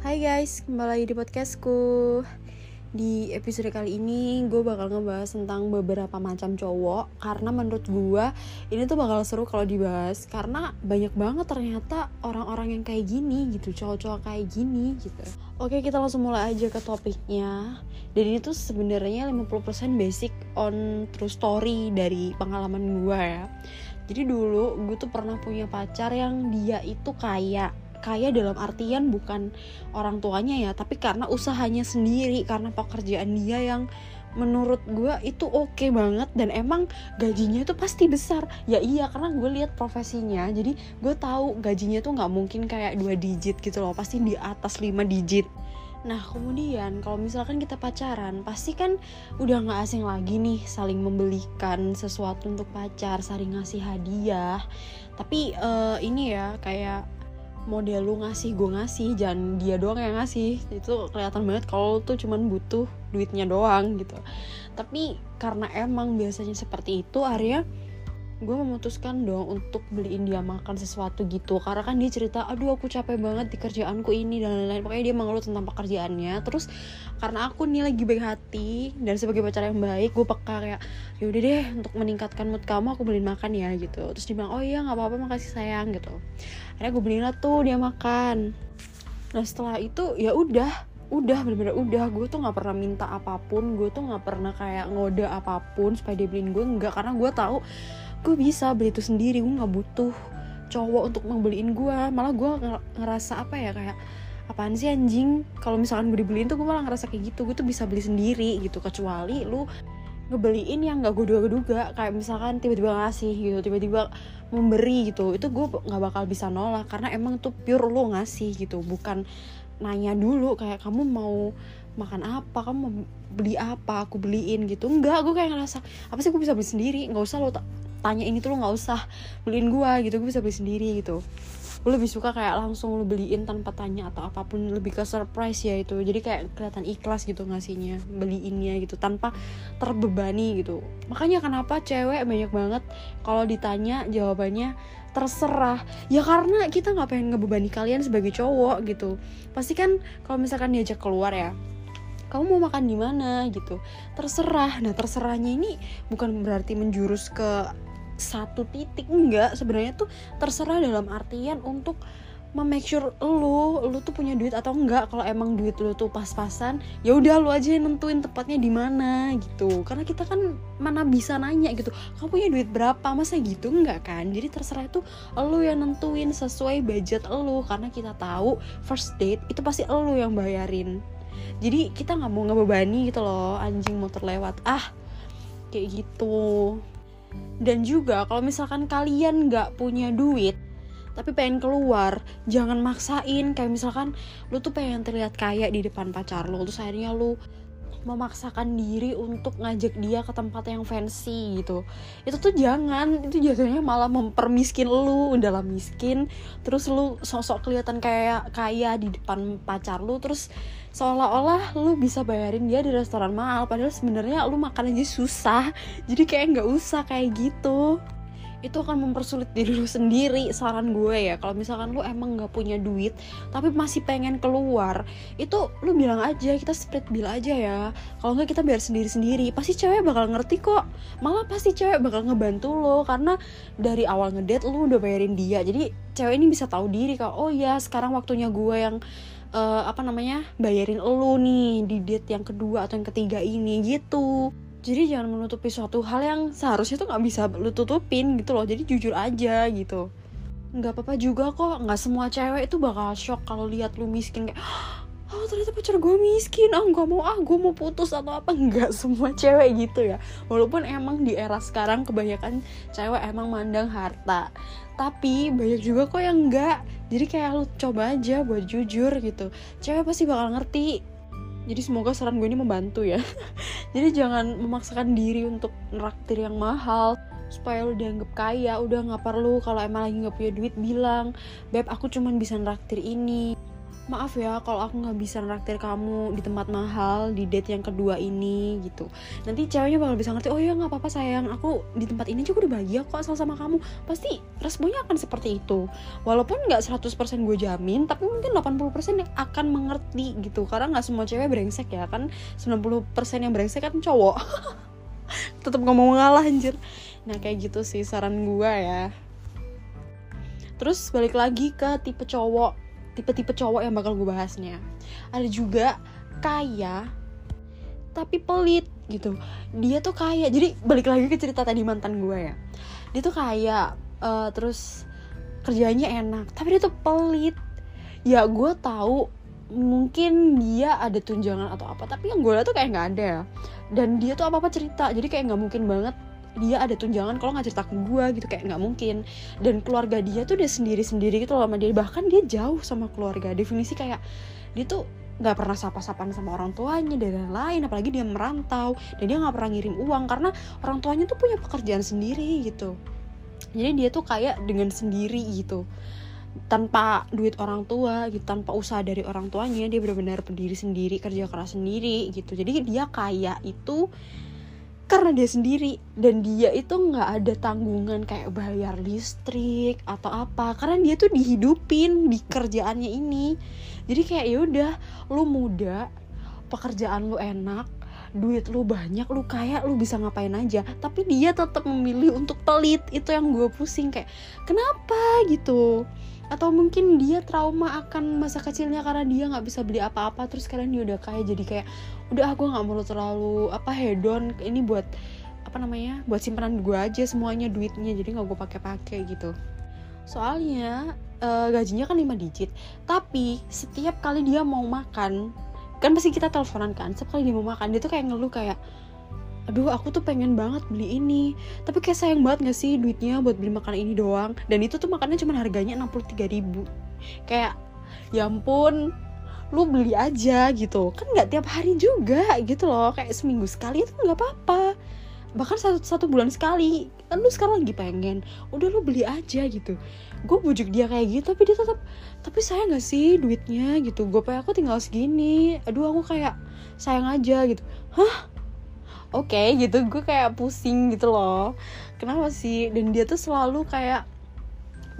Hai guys, kembali lagi di podcastku. Di episode kali ini gue bakal ngebahas tentang beberapa macam cowok. Karena menurut gue ini tuh bakal seru kalau dibahas. Karena banyak banget ternyata orang-orang yang kayak gini gitu Cowok-cowok kayak gini gitu. Oke kita langsung mulai aja ke topiknya. Dan ini tuh sebenarnya 50% basic on true story dari pengalaman gue ya Jadi dulu gue tuh pernah punya pacar yang dia itu kayak kaya dalam artian bukan orang tuanya ya tapi karena usahanya sendiri karena pekerjaan dia yang menurut gue itu oke okay banget dan emang gajinya itu pasti besar. Ya iya karena gue lihat profesinya jadi gue tahu gajinya tuh nggak mungkin kayak dua digit gitu loh pasti di atas 5 digit Nah kemudian kalau misalkan kita pacaran pasti kan udah nggak asing lagi nih saling membelikan sesuatu untuk pacar, saling ngasih hadiah. Tapi uh, ini ya kayak model lu ngasih gue ngasih jangan dia doang yang ngasih itu kelihatan banget kalau tuh cuman butuh duitnya doang gitu tapi karena emang biasanya seperti itu Arya gue memutuskan dong untuk beliin dia makan sesuatu gitu. Karena kan dia cerita aduh aku capek banget di kerjaanku ini dan lain-lain. Pokoknya dia mengeluh tentang pekerjaannya. Terus karena aku nih lagi baik hati dan sebagai pacar yang baik gue peka kayak yaudah deh untuk meningkatkan mood kamu aku beliin makan ya gitu. Terus dia bilang oh iya nggak apa-apa makasih sayang gitu. Akhirnya gue beliin lah tuh dia makan. Nah setelah itu ya udah udah bener-bener udah. Gue tuh nggak pernah minta apa pun gue tuh nggak pernah kayak ngode apa pun supaya dia beliin gue nggak. Karena gue tahu gue bisa beli itu sendiri gue nggak butuh cowok untuk membeliin gue malah gue ngerasa apa ya kayak apaan sih anjing? Kalau misalkan gue dibeliin tuh gue malah ngerasa kayak gitu. Gue tuh bisa beli sendiri gitu. Kecuali lu ngebeliin yang gak gue duga-duga. Kayak misalkan tiba-tiba ngasih gitu tiba-tiba memberi gitu. Itu gue nggak bakal bisa nolak. Karena emang tuh pure lo ngasih gitu. Bukan nanya dulu kayak kamu mau makan apa? Kamu mau beli apa? Aku beliin gitu. Enggak gue kayak ngerasa apa sih gue bisa beli sendiri? Nggak usah lo tanya ini tuh lo nggak usah beliin gue gitu gue bisa beli sendiri gitu. Gue lebih suka kayak langsung lo beliin tanpa tanya atau apa pun lebih ke surprise ya itu. Jadi kayak kelihatan ikhlas gitu ngasihnya beliinnya gitu tanpa terbebani gitu. Makanya kenapa cewek banyak banget kalau ditanya jawabannya terserah. Ya karena kita nggak pengen ngebebani kalian sebagai cowok gitu. Pasti kan kalau misalkan diajak keluar ya kamu mau makan di mana? gitu. Terserah. Nah terserahnya ini bukan berarti menjurus ke satu titik enggak. Sebenarnya tuh terserah dalam artian untuk memake sure lu lu tuh punya duit atau enggak. Kalau emang duit lu tuh pas-pasan ya udah lu aja yang nentuin tepatnya di mana gitu. Karena kita kan mana bisa nanya gitu. Kamu punya duit berapa? Masa gitu? Enggak kan? Jadi terserah itu lu yang nentuin sesuai budget lu. Karena kita tahu first date itu pasti lu yang bayarin. Jadi kita nggak mau ngebebani gitu loh anjing motor lewat. Ah kayak gitu dan juga kalau misalkan kalian nggak punya duit tapi pengen keluar jangan maksain. Kayak misalkan lu tuh pengen terlihat kaya di depan pacar lu terus akhirnya lu memaksakan diri untuk ngajak dia ke tempat yang fancy gitu. Itu tuh jangan itu jatuhnya malah mempermiskin lu dalam miskin. Terus lu sosok kelihatan kayak kaya di depan pacar lu terus seolah-olah lu bisa bayarin dia di restoran mahal padahal sebenarnya lu makan aja susah. Jadi kayak nggak usah kayak gitu. Itu akan mempersulit diri lu sendiri saran gue ya. Kalau misalkan lu emang nggak punya duit tapi masih pengen keluar itu lu bilang aja kita split bill aja ya. Kalau nggak kita biar sendiri sendiri pasti cewek bakal ngerti kok. Malah pasti cewek bakal ngebantu lo karena dari awal ngedate lu udah bayarin dia. Jadi cewek ini bisa tahu diri kok oh ya sekarang waktunya gue yang uh, apa namanya bayarin lo nih di date yang kedua atau yang ketiga ini gitu. Jadi jangan menutupi suatu hal yang seharusnya tuh nggak bisa lu tutupin gitu loh. Jadi jujur aja gitu. Nggak apa-apa juga kok nggak semua cewek itu bakal shock kalau lihat lu miskin kayak oh ternyata pacar gue miskin. Ah nggak mau ah gue mau putus atau apa. Nggak semua cewek gitu ya. Walaupun emang di era sekarang kebanyakan cewek emang mandang harta. Tapi banyak juga kok yang enggak jadi kayak lu coba aja buat jujur gitu. Cewek pasti bakal ngerti. Jadi semoga saran gue ini membantu ya. Jadi jangan memaksakan diri untuk neraktir yang mahal. Supaya lu dianggap kaya udah nggak perlu kalau emang lagi nggak punya duit bilang beb aku cuman bisa neraktir ini maaf ya kalau aku nggak bisa nraktir kamu di tempat mahal di date yang kedua ini gitu. Nanti ceweknya bakal bisa ngerti oh ya nggak apa-apa sayang. Aku di tempat ini juga udah bahagia kok asal sama kamu. Pasti responnya akan seperti itu. Walaupun nggak 100% gue jamin tapi mungkin 80% yang akan mengerti gitu. Karena nggak semua cewek brengsek ya kan? 90% yang brengsek kan cowok. Tetap mau ngalah anjir. Nah kayak gitu sih saran gue ya. Terus balik lagi ke tipe cowok tipe-tipe cowok yang bakal gue bahasnya. Ada juga kaya tapi pelit gitu. Dia tuh kaya. Jadi balik lagi ke cerita tadi mantan gue ya. Dia tuh kaya uh, terus kerjanya enak tapi dia tuh pelit. Ya gue tahu mungkin dia ada tunjangan atau apa tapi yang gue lihat tuh kayak nggak ada. Dan dia tuh apa apa cerita jadi kayak nggak mungkin banget dia ada tunjangan kalau nggak cerita ke gue gitu kayak nggak mungkin. Dan keluarga dia tuh dia sendiri sendiri gitu loh sama dia. Bahkan dia jauh sama keluarga. Definisi kayak dia tuh nggak pernah sapa-sapaan sama orang tuanya dan lain-lain. Apalagi dia merantau dan dia nggak pernah ngirim uang karena orang tuanya tuh punya pekerjaan sendiri gitu. Jadi dia tuh kayak dengan sendiri gitu. Tanpa duit orang tua gitu tanpa usaha dari orang tuanya dia benar-benar berdiri sendiri kerja keras sendiri gitu. Jadi dia kaya itu karena dia sendiri dan dia itu nggak ada tanggungan kayak bayar listrik atau apa karena dia tuh dihidupin di kerjaannya ini. Jadi kayak ya udah lu muda pekerjaan lu enak duit lu banyak lu kaya lu bisa ngapain aja. Tapi dia tetap memilih untuk pelit itu yang gue pusing kayak kenapa? gitu atau mungkin dia trauma akan masa kecilnya karena dia nggak bisa beli apa-apa terus sekarang dia udah kaya jadi kayak udah aku nggak mau terlalu apa hedon ini buat apa namanya buat simpanan gue aja semuanya duitnya jadi nggak gue pakai-pakai gitu. Soalnya uh, gajinya kan 5 digit tapi setiap kali dia mau makan kan pasti kita teleponan kan setiap kali dia mau makan dia tuh kayak ngeluh kayak aduh aku tuh pengen banget beli ini. Tapi kayak sayang banget gak sih duitnya buat beli makanan ini doang? Dan itu tuh makannya cuma harganya 63 ribu. Kayak ya ampun lu beli aja gitu. Kan nggak tiap hari juga gitu loh. Kayak seminggu sekali itu nggak apa-apa. Bahkan satu satu bulan sekali. Kan lu sekarang lagi pengen. Udah lu beli aja gitu. Gue bujuk dia kayak gitu tapi dia tetap tapi saya nggak sih duitnya? gitu. Gue pengen aku tinggal segini. Aduh aku kayak sayang aja gitu. Hah oke okay, gitu gue kayak pusing gitu loh. Kenapa sih? Dan dia tuh selalu kayak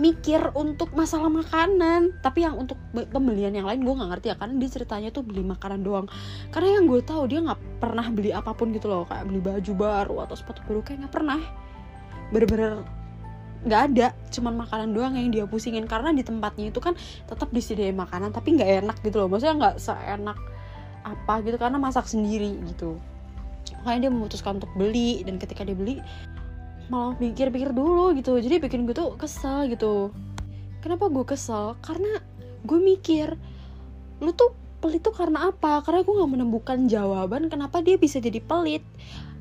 mikir untuk masalah makanan. Tapi yang untuk pembelian yang lain gue nggak ngerti ya karena dia ceritanya tuh beli makanan doang. Karena yang gue tahu dia nggak pernah beli apa pun gitu loh. Kayak beli baju baru atau sepatu baru kayak nggak pernah. Bener-bener nggak ada cuman makanan doang yang dia pusingin. Karena di tempatnya itu kan tetap disediain makanan tapi nggak enak gitu loh. Maksudnya nggak seenak apa gitu karena masak sendiri gitu makanya dia memutuskan untuk beli dan ketika dia beli malah pikir-pikir dulu gitu. Jadi bikin gue tuh kesel gitu. Kenapa gue kesel? Karena gue mikir lu tuh pelit tuh karena apa? Karena gue nggak menemukan jawaban kenapa dia bisa jadi pelit.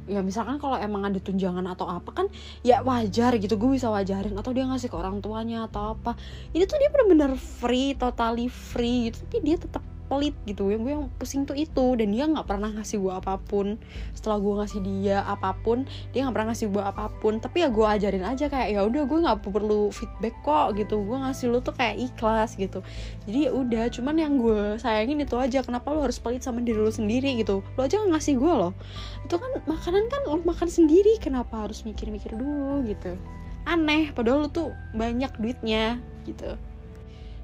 Ya misalkan kalau emang ada tunjangan atau apa kan ya wajar gitu. Gue bisa wajarin atau dia ngasih ke orang tuanya atau apa. Ini tuh dia benar-benar free totally free gitu. Tapi dia tetap pelit gitu. Yang gue yang pusing tuh itu. Dan dia nggak pernah ngasih gue apa pun. Setelah gue ngasih dia apa pun dia nggak pernah ngasih gue apa pun. Tapi ya gue ajarin aja kayak ya udah gue nggak perlu feedback kok gitu. Gue ngasih lu tuh kayak ikhlas gitu. Jadi ya udah cuman yang gue sayangin itu aja. Kenapa lu harus pelit sama diri lu sendiri gitu? Lu aja nggak ngasih gue loh. Itu kan makanan kan lu makan sendiri. Kenapa harus mikir-mikir dulu gitu? Aneh padahal lu tuh banyak duitnya gitu.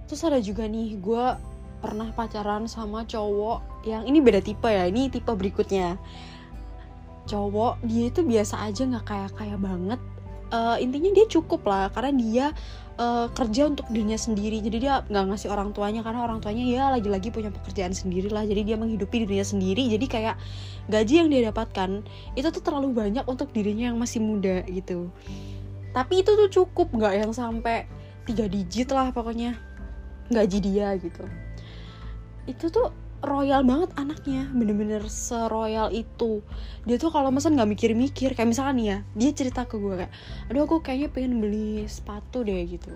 Terus ada juga nih gue pernah pacaran sama cowok yang ini beda tipe ya ini tipe berikutnya. Cowok dia itu biasa aja nggak kayak kaya banget. Uh, intinya dia cukup lah karena dia uh, kerja untuk dirinya sendiri. Jadi dia nggak ngasih orang tuanya karena orang tuanya ya lagi-lagi punya pekerjaan sendiri lah. Jadi dia menghidupi dirinya sendiri. Jadi kayak gaji yang dia dapatkan itu tuh terlalu banyak untuk dirinya yang masih muda gitu. Tapi itu tuh cukup nggak yang sampai tiga digit lah pokoknya. Gaji dia gitu itu tuh royal banget anaknya bener-bener seroyal itu. Dia tuh kalau mesen nggak mikir-mikir kayak misalkan nih ya dia cerita ke gue kayak aduh aku kayaknya pengen beli sepatu deh gitu.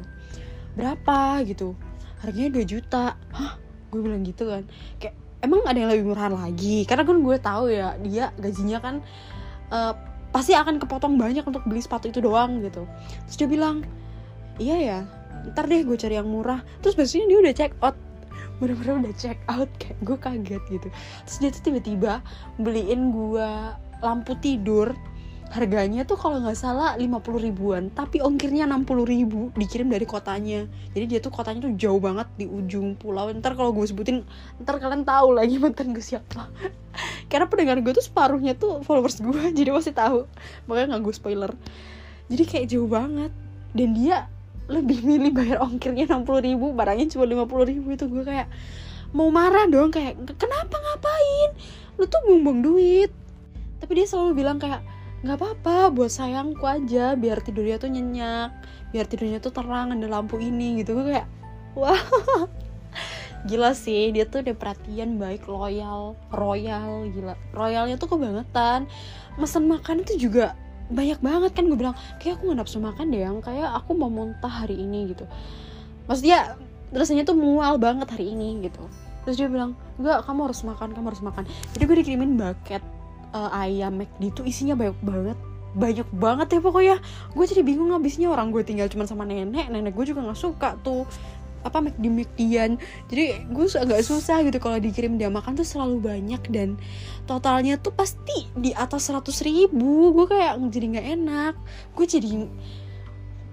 Berapa? gitu. Harganya 2 juta. Hah? Gue bilang gitu kan. Kayak emang ada yang lebih murahan lagi? Karena kan gue tahu ya dia gajinya kan uh, pasti akan kepotong banyak untuk beli sepatu itu doang gitu. Terus dia bilang iya ya ntar deh gue cari yang murah. Terus biasanya dia udah check out bener-bener udah check out kayak gue kaget gitu. Terus dia tuh tiba-tiba beliin gue lampu tidur. Harganya tuh kalau nggak salah 50 ribuan tapi ongkirnya 60 ribu dikirim dari kotanya. Jadi dia tuh kotanya tuh jauh banget di ujung pulau. Ntar kalau gue sebutin ntar kalian tahu lagi mantan gue siapa. Karena pendengar gue tuh separuhnya tuh followers gue jadi pasti tahu. Makanya nggak gue spoiler. Jadi kayak jauh banget. Dan dia lebih milih bayar ongkirnya 60 ribu barangnya cuma 50 ribu itu. Gue kayak mau marah dong kayak kenapa ngapain? Lu tuh bumbung duit. Tapi dia selalu bilang kayak nggak apa-apa buat sayangku aja biar tidurnya tuh nyenyak biar tidurnya tuh terang ada lampu ini gitu. Gue kayak wah. Gila sih dia tuh udah perhatian baik loyal royal gila. Royalnya tuh kebangetan. Mesen makan itu juga banyak banget kan gue bilang kayak aku gak nafsu makan deh yang. Kayak aku mau muntah hari ini gitu. Maksudnya rasanya tuh mual banget hari ini gitu. Terus dia bilang enggak kamu harus makan kamu harus makan. Jadi gue dikirimin bucket uh, ayam McD itu isinya banyak banget banyak banget ya pokoknya. Gue jadi bingung habisnya orang gue tinggal cuma sama nenek nenek gue juga nggak suka tuh apa McD McDian jadi gue agak susah gitu kalau dikirim dia makan tuh selalu banyak dan totalnya tuh pasti di atas 100 ribu. Gue kayak jadi nggak enak. Gue jadi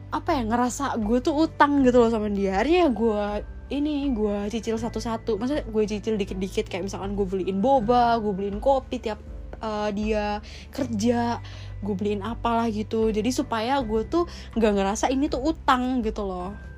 apa ya ngerasa gue tuh utang gitu loh sama dia. Akhirnya gue ini gue cicil satu-satu. Maksudnya gue cicil dikit-dikit kayak misalkan gue beliin boba gue beliin kopi tiap uh, dia kerja gue beliin apalah gitu. Jadi supaya gue tuh nggak ngerasa ini tuh utang gitu loh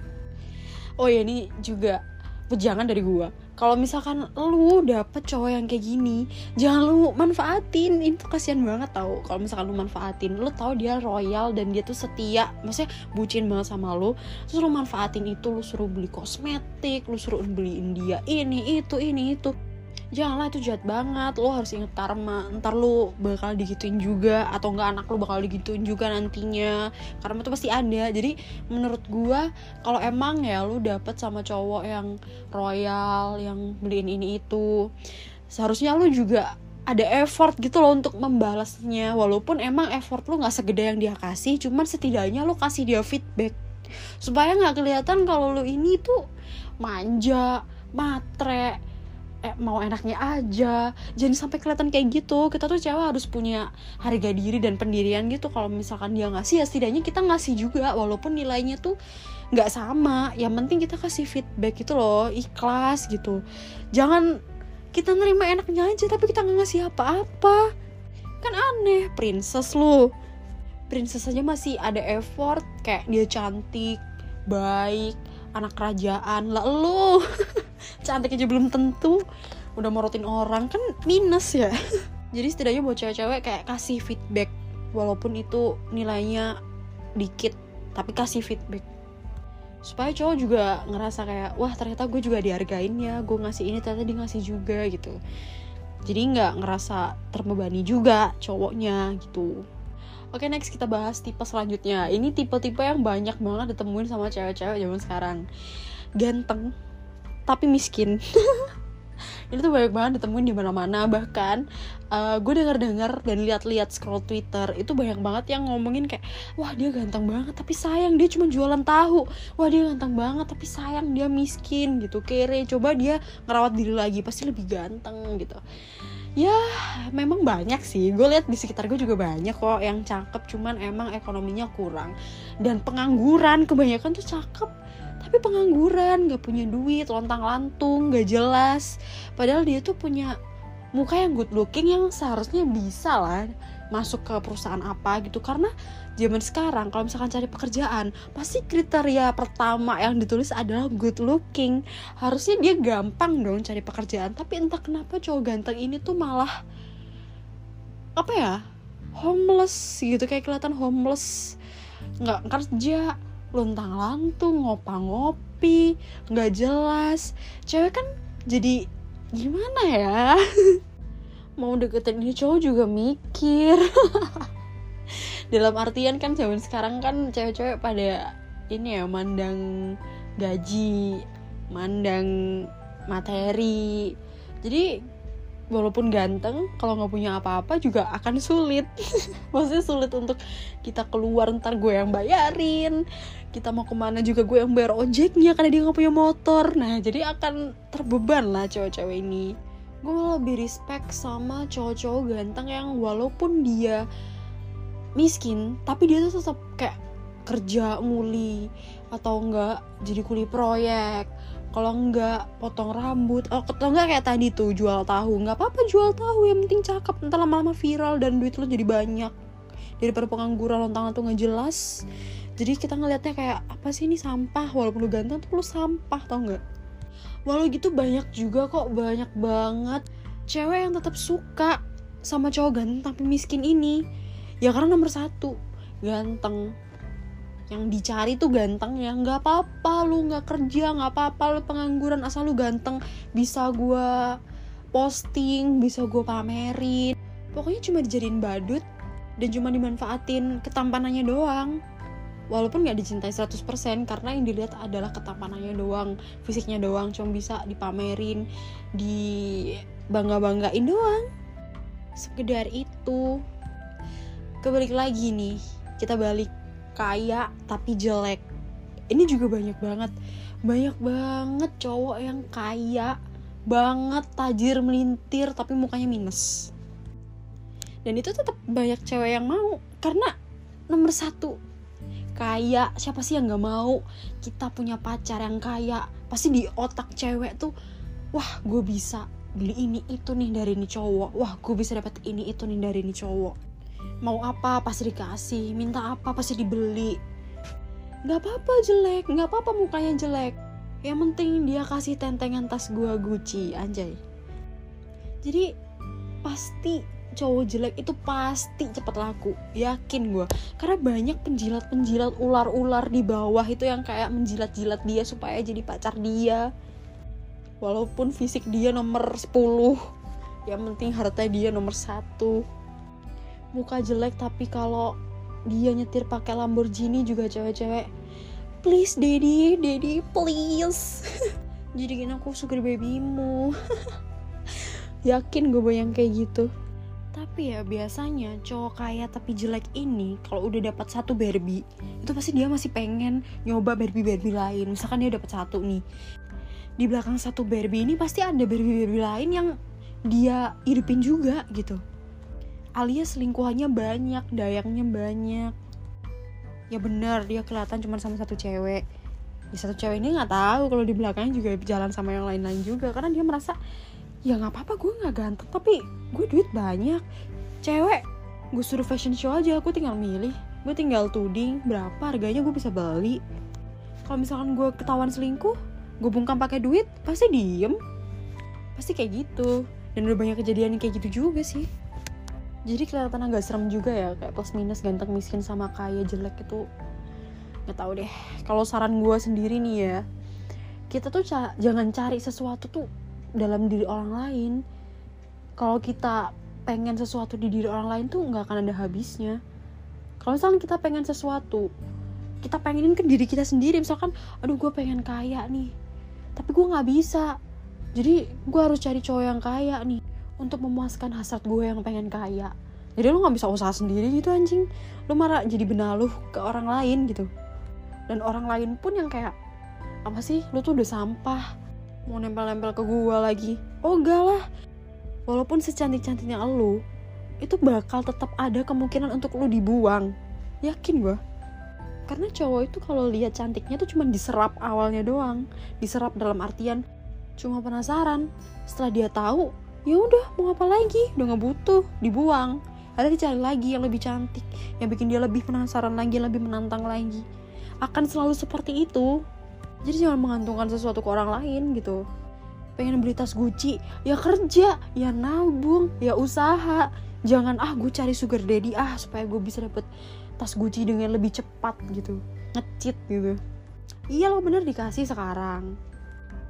oh ya ini juga pejangan dari gue kalau misalkan lu dapet cowok yang kayak gini jangan lu manfaatin. Itu kasihan banget tau. Kalau misalkan lu manfaatin lu tau dia royal dan dia tuh setia. Maksudnya bucin banget sama lu. Terus lu manfaatin itu lu suruh beli kosmetik lu suruh beliin dia ini itu ini itu janganlah itu jahat banget. Lo harus inget karma. Ntar lo bakal digituin juga atau enggak anak lo bakal digituin juga nantinya. Karma itu pasti ada. Jadi menurut gua kalau emang ya lo dapet sama cowok yang royal yang beliin ini itu seharusnya lo juga ada effort gitu loh untuk membalasnya. Walaupun emang effort lo nggak segede yang dia kasih cuman setidaknya lo kasih dia feedback. Supaya nggak kelihatan kalau lo ini tuh manja matre eh, mau enaknya aja. Jangan sampai kelihatan kayak gitu. Kita tuh cewek harus punya harga diri dan pendirian gitu. Kalau misalkan dia ngasih ya setidaknya kita ngasih juga. Walaupun nilainya tuh nggak sama. Yang penting kita kasih feedback gitu loh. Ikhlas gitu. Jangan kita nerima enaknya aja tapi kita nggak ngasih apa-apa. Kan aneh princess lu. Princess aja masih ada effort. Kayak dia cantik baik anak kerajaan. Lah lu cantik aja belum tentu. Udah morotin orang kan minus ya. Jadi setidaknya buat cewek-cewek kayak kasih feedback. Walaupun itu nilainya dikit tapi kasih feedback. Supaya cowok juga ngerasa kayak wah ternyata gue juga dihargain ya gue ngasih ini ternyata dia ngasih juga gitu. Jadi nggak ngerasa terbebani juga cowoknya gitu. Oke next kita bahas tipe selanjutnya. Ini tipe-tipe yang banyak banget ditemuin sama cewek-cewek zaman sekarang. Ganteng Tapi miskin. Ini tuh banyak banget ditemuin di mana-mana Bahkan uh, gue denger-denger dan lihat-lihat scroll Twitter Itu banyak banget yang ngomongin kayak Wah dia ganteng banget tapi sayang dia cuma jualan tahu. Wah dia ganteng banget tapi sayang dia miskin gitu. Kere coba dia ngerawat diri lagi pasti lebih ganteng gitu. Ya memang banyak sih. Gue lihat di sekitar gue juga banyak kok yang cakep cuman emang ekonominya kurang. Dan pengangguran kebanyakan tuh cakep tapi pengangguran gak punya duit lontang lantung gak jelas. Padahal dia tuh punya muka yang good looking yang seharusnya bisa lah masuk ke perusahaan apa gitu. Karena zaman sekarang kalau misalkan cari pekerjaan pasti kriteria pertama yang ditulis adalah good looking. Harusnya dia gampang dong cari pekerjaan tapi entah kenapa cowok ganteng ini tuh malah apa ya homeless gitu kayak kelihatan homeless. Nggak kerja lontang lantung ngopang ngopi nggak jelas. Cewek kan jadi gimana ya? Mau deketin ini cowok juga mikir. Dalam artian kan zaman sekarang kan cewek-cewek pada ini ya mandang gaji mandang materi. Jadi walaupun ganteng kalau nggak punya apa-apa juga akan sulit. Maksudnya sulit untuk kita keluar ntar gue yang bayarin. Kita mau ke mana juga gue yang bayar ojeknya karena dia nggak punya motor. Nah jadi akan terbeban lah cowok-cowok ini. Gue malah lebih respect sama cowok-cowok ganteng yang walaupun dia miskin tapi dia tuh tetap kayak kerja muli atau enggak jadi kuli proyek kalau enggak potong rambut oh atau enggak kayak tadi tuh jual tahu. Nggak apa-apa jual tahu yang penting cakep. Entar lama-lama viral dan duit lo jadi banyak. Daripada pengangguran lontang tuh nggak jelas. Jadi kita ngelihatnya kayak apa sih ini sampah? Walaupun lu ganteng tuh lu sampah tau nggak? Walau gitu banyak juga kok banyak banget. Cewek yang tetap suka sama cowok ganteng tapi miskin ini. Ya karena nomor satu ganteng yang dicari tuh ganteng ya. Nggak apa-apa lu nggak kerja nggak apa-apa lu pengangguran asal lu ganteng. Bisa gue posting bisa gue pamerin. Pokoknya cuma dijadiin badut dan cuma dimanfaatin ketampanannya doang. Walaupun nggak dicintai 100% karena yang dilihat adalah ketampanannya doang fisiknya doang. Cuma bisa dipamerin di bangga-banggain doang. Sekedar itu. Kebalik lagi nih kita balik kaya tapi jelek. Ini juga banyak banget. Banyak banget cowok yang kaya banget tajir melintir tapi mukanya minus. Dan itu tetap banyak cewek yang mau. Karena nomor satu kaya. Siapa sih yang nggak mau? Kita punya pacar yang kaya. Pasti di otak cewek tuh wah gue bisa beli ini itu nih dari ini cowok. Wah gue bisa dapat ini itu nih dari ini cowok mau apa pasti dikasih. Minta apa pasti dibeli. Nggak apa-apa jelek. Nggak apa-apa mukanya jelek. Yang penting dia kasih tentengan tas gua Gucci anjay. Jadi pasti cowok jelek itu pasti cepat laku. Yakin gue karena banyak penjilat-penjilat ular-ular di bawah itu yang kayak menjilat-jilat dia supaya jadi pacar dia. Walaupun fisik dia nomor 10 yang penting harta dia nomor satu muka jelek tapi kalau dia nyetir pakai Lamborghini juga cewek-cewek please daddy daddy please. Jadi gini aku sugar babymu. Yakin gue bayang kayak gitu. Tapi ya biasanya cowok kaya tapi jelek ini kalau udah dapat satu Barbie itu pasti dia masih pengen nyoba Barbie Barbie lain. Misalkan dia dapat satu nih. Di belakang satu Barbie ini pasti ada Barbie Barbie lain yang dia hidupin juga gitu alias selingkuhannya banyak dayangnya banyak. Ya benar dia kelihatan cuma sama satu cewek. Ya satu cewek ini nggak tahu kalau di belakangnya juga jalan sama yang lain-lain juga karena dia merasa ya nggak apa-apa gue nggak ganteng tapi gue duit banyak. Cewek gue suruh fashion show aja aku tinggal milih. Gue tinggal tuding berapa harganya gue bisa beli. Kalau misalkan gue ketahuan selingkuh gue bungkam pakai duit pasti diem. Pasti kayak gitu. Dan udah banyak kejadian kayak gitu juga sih jadi kelihatan agak serem juga ya kayak plus minus ganteng miskin sama kaya jelek itu. Nggak tahu deh. Kalau saran gue sendiri nih ya kita tuh ca jangan cari sesuatu tuh dalam diri orang lain. Kalau kita pengen sesuatu di diri orang lain tuh nggak akan ada habisnya. Kalau misalkan kita pengen sesuatu kita pengenin ke diri kita sendiri. Misalkan aduh gue pengen kaya nih tapi gue nggak bisa. Jadi gue harus cari cowok yang kaya nih untuk memuaskan hasrat gue yang pengen kaya. Jadi lu nggak bisa usaha sendiri gitu anjing. Lu marah jadi benaluh ke orang lain gitu. Dan orang lain pun yang kayak apa sih? Lu tuh udah sampah. Mau nempel-nempel ke gue lagi. Oh enggak lah. Walaupun secantik-cantiknya lu itu bakal tetap ada kemungkinan untuk lu dibuang. Yakin gue karena cowok itu kalau lihat cantiknya tuh cuma diserap awalnya doang. Diserap dalam artian cuma penasaran. Setelah dia tahu ya udah mau apa lagi? Udah nggak butuh dibuang. Ada dicari lagi yang lebih cantik yang bikin dia lebih penasaran lagi lebih menantang lagi. Akan selalu seperti itu. Jadi jangan mengantungkan sesuatu ke orang lain gitu. Pengen beli tas Gucci? Ya kerja. Ya nabung. Ya usaha. Jangan ah gue cari sugar daddy ah supaya gue bisa dapet tas Gucci dengan lebih cepat gitu. Ngecit gitu. Iya lo bener dikasih sekarang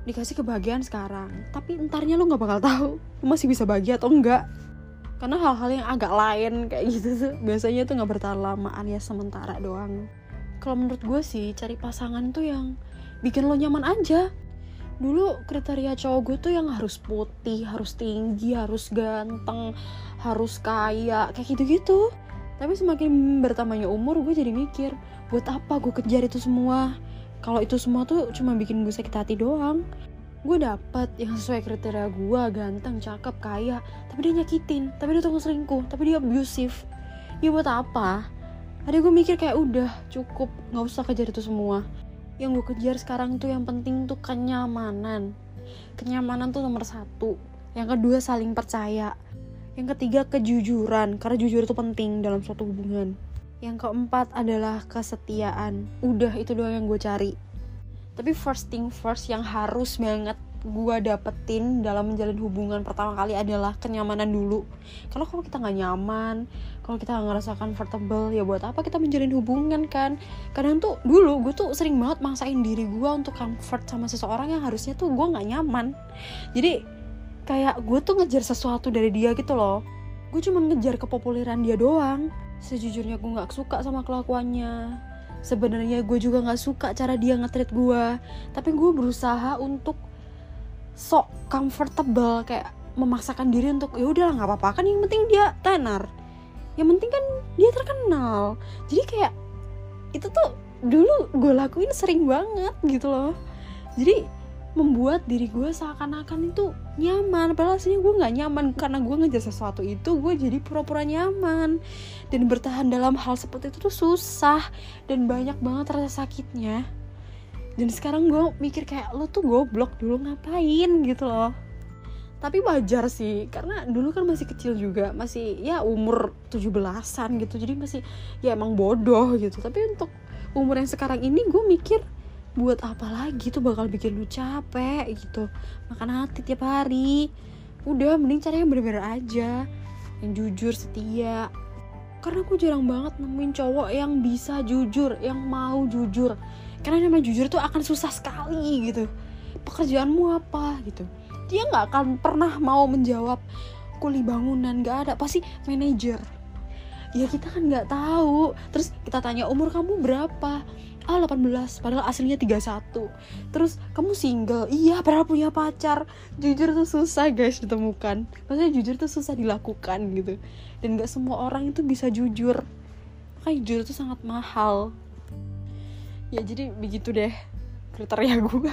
dikasih kebahagiaan sekarang. Tapi entarnya lu nggak bakal tahu lu masih bisa bahagia atau enggak. Karena hal-hal yang agak lain kayak gitu tuh biasanya tuh nggak bertahan lama alias sementara doang. Kalau menurut gue sih cari pasangan tuh yang bikin lo nyaman aja. Dulu kriteria cowok gue tuh yang harus putih harus tinggi harus ganteng harus kaya kayak gitu-gitu. Tapi semakin bertambahnya umur gue jadi mikir buat apa gue kejar itu semua kalau itu semua tuh cuma bikin gue sakit hati doang. Gue dapet yang sesuai kriteria gue ganteng cakep kaya. Tapi dia nyakitin. Tapi dia tukang selingkuh. Tapi dia abusive. Ya buat apa? Ada gue mikir kayak udah cukup. Nggak usah kejar itu semua. Yang gue kejar sekarang tuh yang penting tuh kenyamanan. Kenyamanan tuh nomor satu. Yang kedua saling percaya. Yang ketiga kejujuran. Karena jujur itu penting dalam suatu hubungan yang keempat adalah kesetiaan. Udah itu doang yang gue cari. Tapi first thing first yang harus banget gue dapetin dalam menjalin hubungan pertama kali adalah kenyamanan dulu. Kalau kalau kita nggak nyaman kalau kita nggak ngerasa comfortable ya buat apa kita menjalin hubungan kan? Kadang tuh dulu gue tuh sering banget maksain diri gue untuk comfort sama seseorang yang harusnya tuh gue nggak nyaman. Jadi kayak gue tuh ngejar sesuatu dari dia gitu loh. Gue cuma ngejar kepopuleran dia doang sejujurnya gue nggak suka sama kelakuannya. Sebenarnya gue juga nggak suka cara dia ngetreat gue tapi gue berusaha untuk sok comfortable kayak memaksakan diri untuk ya udahlah nggak apa-apa kan yang penting dia tenar. Yang penting kan dia terkenal. Jadi kayak itu tuh dulu gue lakuin sering banget gitu loh. Jadi membuat diri gue seakan-akan itu nyaman. Padahal aslinya gue nggak nyaman. Karena gue ngejar sesuatu itu gue jadi pura-pura nyaman. Dan bertahan dalam hal seperti itu tuh susah. Dan banyak banget rasa sakitnya. Dan sekarang gue mikir kayak lo tuh goblok dulu ngapain? Gitu loh. Tapi wajar sih karena dulu kan masih kecil juga. Masih ya umur 17-an gitu. Jadi masih ya emang bodoh gitu. Tapi untuk umur yang sekarang ini gue mikir buat apa lagi tuh bakal bikin lu capek gitu. Makan hati tiap hari. Udah mending cari yang bener-bener aja. Yang jujur setia. Karena aku jarang banget nemuin cowok yang bisa jujur yang mau jujur. Karena namanya jujur tuh akan susah sekali gitu. Pekerjaanmu apa gitu. Dia nggak akan pernah mau menjawab kuli bangunan nggak ada. Pasti manajer. Ya kita kan nggak tahu. Terus kita tanya umur kamu berapa ah 18 padahal aslinya 31 terus kamu single? Iya padahal punya pacar. Jujur tuh susah guys ditemukan. Maksudnya jujur tuh susah dilakukan gitu. Dan nggak semua orang itu bisa jujur. Makanya jujur tuh sangat mahal. Ya jadi begitu deh kriteria gue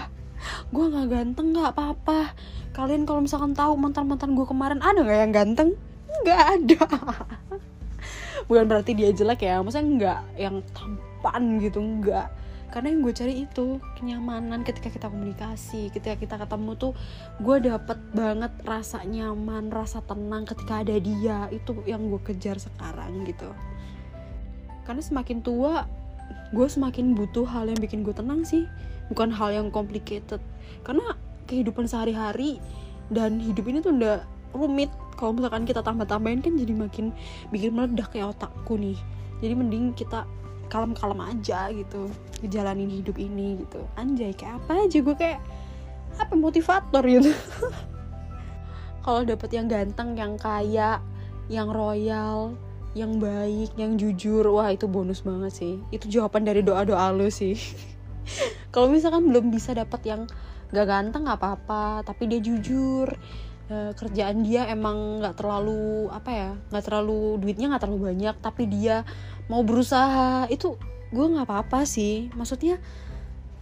gue nggak ganteng nggak apa-apa. Kalian kalau misalkan tahu mantan mantan gue kemarin ada nggak yang ganteng? Nggak ada. Bukan berarti dia jelek ya maksudnya nggak yang tampan gitu nggak karena yang gue cari itu kenyamanan ketika kita komunikasi ketika kita ketemu tuh gue dapet banget rasa nyaman rasa tenang ketika ada dia. Itu yang gue kejar sekarang gitu. Karena semakin tua gue semakin butuh hal yang bikin gue tenang sih. Bukan hal yang complicated. Karena kehidupan sehari-hari dan hidup ini tuh udah rumit. Kalau misalkan kita tambah-tambahin kan jadi makin bikin meledak ya otakku nih. Jadi mending kita kalem-kalem aja gitu ngejalanin hidup ini gitu anjay kayak apa aja gue kayak apa motivator gitu kalau dapet yang ganteng yang kaya yang royal yang baik, yang jujur, wah itu bonus banget sih. Itu jawaban dari doa-doa lo sih. Kalau misalkan belum bisa dapat yang gak ganteng nggak apa-apa, tapi dia jujur, e, kerjaan dia emang nggak terlalu apa ya, nggak terlalu duitnya nggak terlalu banyak, tapi dia mau berusaha, itu gue nggak apa-apa sih. Maksudnya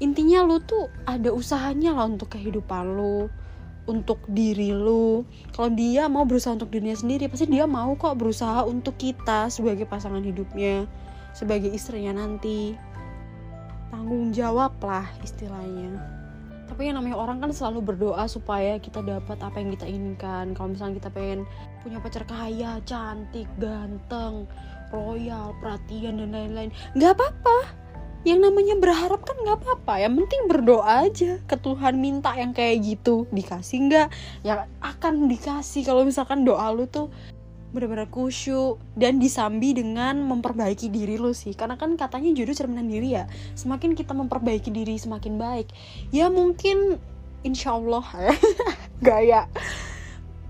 intinya lo tuh ada usahanya lah untuk kehidupan lo untuk diri lu. Kalau dia mau berusaha untuk dirinya sendiri pasti dia mau kok berusaha untuk kita sebagai pasangan hidupnya sebagai istrinya nanti. Tanggung jawab lah istilahnya. Tapi yang namanya orang kan selalu berdoa supaya kita dapat apa yang kita inginkan. Kalau misalnya kita pengen punya pacar kaya cantik ganteng royal perhatian dan lain-lain. Nggak apa-apa. Yang namanya berharap kan nggak apa-apa. Yang penting berdoa aja. Ke Tuhan minta yang kayak gitu. Dikasih nggak? Yang akan dikasih. Kalau misalkan doa lu tuh benar-benar kusyuk dan disambi dengan memperbaiki diri lu sih. Karena kan katanya jodoh cerminan diri ya. Semakin kita memperbaiki diri semakin baik. Ya mungkin insya Allah gaya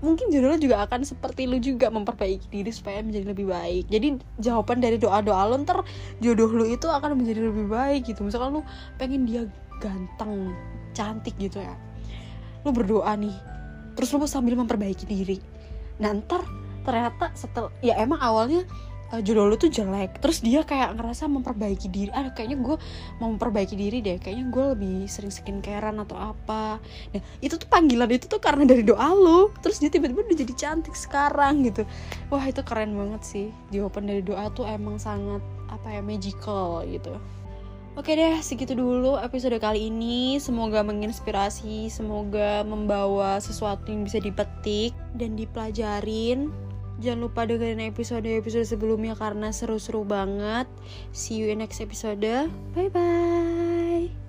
mungkin lo juga akan seperti lu juga memperbaiki diri supaya menjadi lebih baik. Jadi jawaban dari doa doa lo ntar jodoh lu itu akan menjadi lebih baik gitu. Misalkan lu pengen dia ganteng cantik gitu ya. Lu berdoa nih terus lu sambil memperbaiki diri. Nah ntar ternyata setel ya emang awalnya uh, jodoh lu tuh jelek. Terus dia kayak ngerasa memperbaiki diri. Ah kayaknya gue mau memperbaiki diri deh. Kayaknya gue lebih sering skincarean atau apa. Nah itu tuh panggilan itu tuh karena dari doa lu. Terus dia tiba-tiba udah jadi cantik sekarang gitu. Wah itu keren banget sih. Jawaban dari doa tuh emang sangat apa ya magical gitu. Oke deh, segitu dulu episode kali ini. Semoga menginspirasi, semoga membawa sesuatu yang bisa dipetik dan dipelajarin. Jangan lupa dengerin episode-episode sebelumnya karena seru-seru banget. See you in next episode. Bye bye.